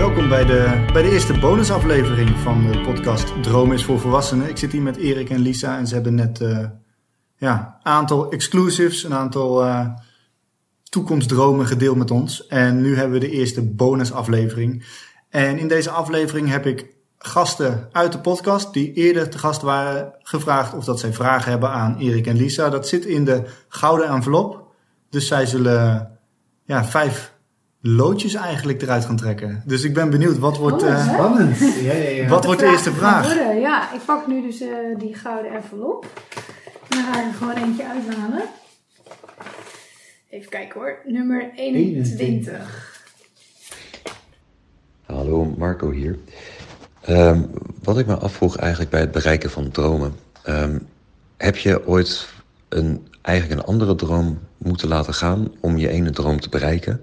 bij de, bij de eerste bonusaflevering van de podcast Droom is voor Volwassenen. Ik zit hier met Erik en Lisa en ze hebben net ja, een aantal exclusives, een aantal uh, toekomstdromen gedeeld met ons. En nu hebben we de eerste bonusaflevering. En in deze aflevering heb ik gasten uit de podcast die eerder te gast waren gevraagd of dat zij vragen hebben aan Erik en Lisa. Dat zit in de gouden envelop. Dus zij zullen ja, vijf loodjes eigenlijk eruit gaan trekken. Dus ik ben benieuwd, wat wordt, uh, Spannend. Ja, ja, ja. wat wordt de eerste vraag? Ja, ik pak nu dus uh, die gouden envelop. En dan ga ik er gewoon eentje uithalen. Even kijken hoor. Nummer 21. Hallo, Marco hier. Um, wat ik me afvroeg eigenlijk bij het bereiken van dromen. Um, heb je ooit een, eigenlijk een andere droom moeten laten gaan om je ene droom te bereiken?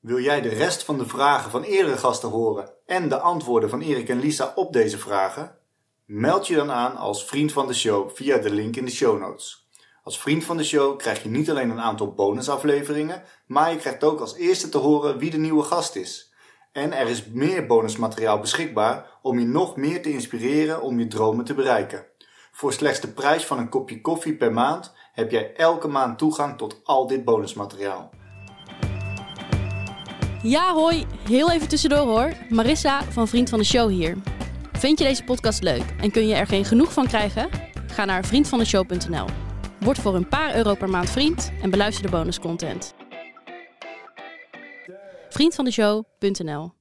Wil jij de rest van de vragen van eerdere gasten horen en de antwoorden van Erik en Lisa op deze vragen? Meld je dan aan als vriend van de show via de link in de show notes. Als vriend van de show krijg je niet alleen een aantal bonusafleveringen, maar je krijgt ook als eerste te horen wie de nieuwe gast is. En er is meer bonusmateriaal beschikbaar om je nog meer te inspireren om je dromen te bereiken. Voor slechts de prijs van een kopje koffie per maand heb jij elke maand toegang tot al dit bonusmateriaal. Ja, hoi. Heel even tussendoor hoor. Marissa van Vriend van de Show hier. Vind je deze podcast leuk en kun je er geen genoeg van krijgen? Ga naar vriendvandeshow.nl. Word voor een paar euro per maand vriend en beluister de bonuscontent. Vriendvandeshow.nl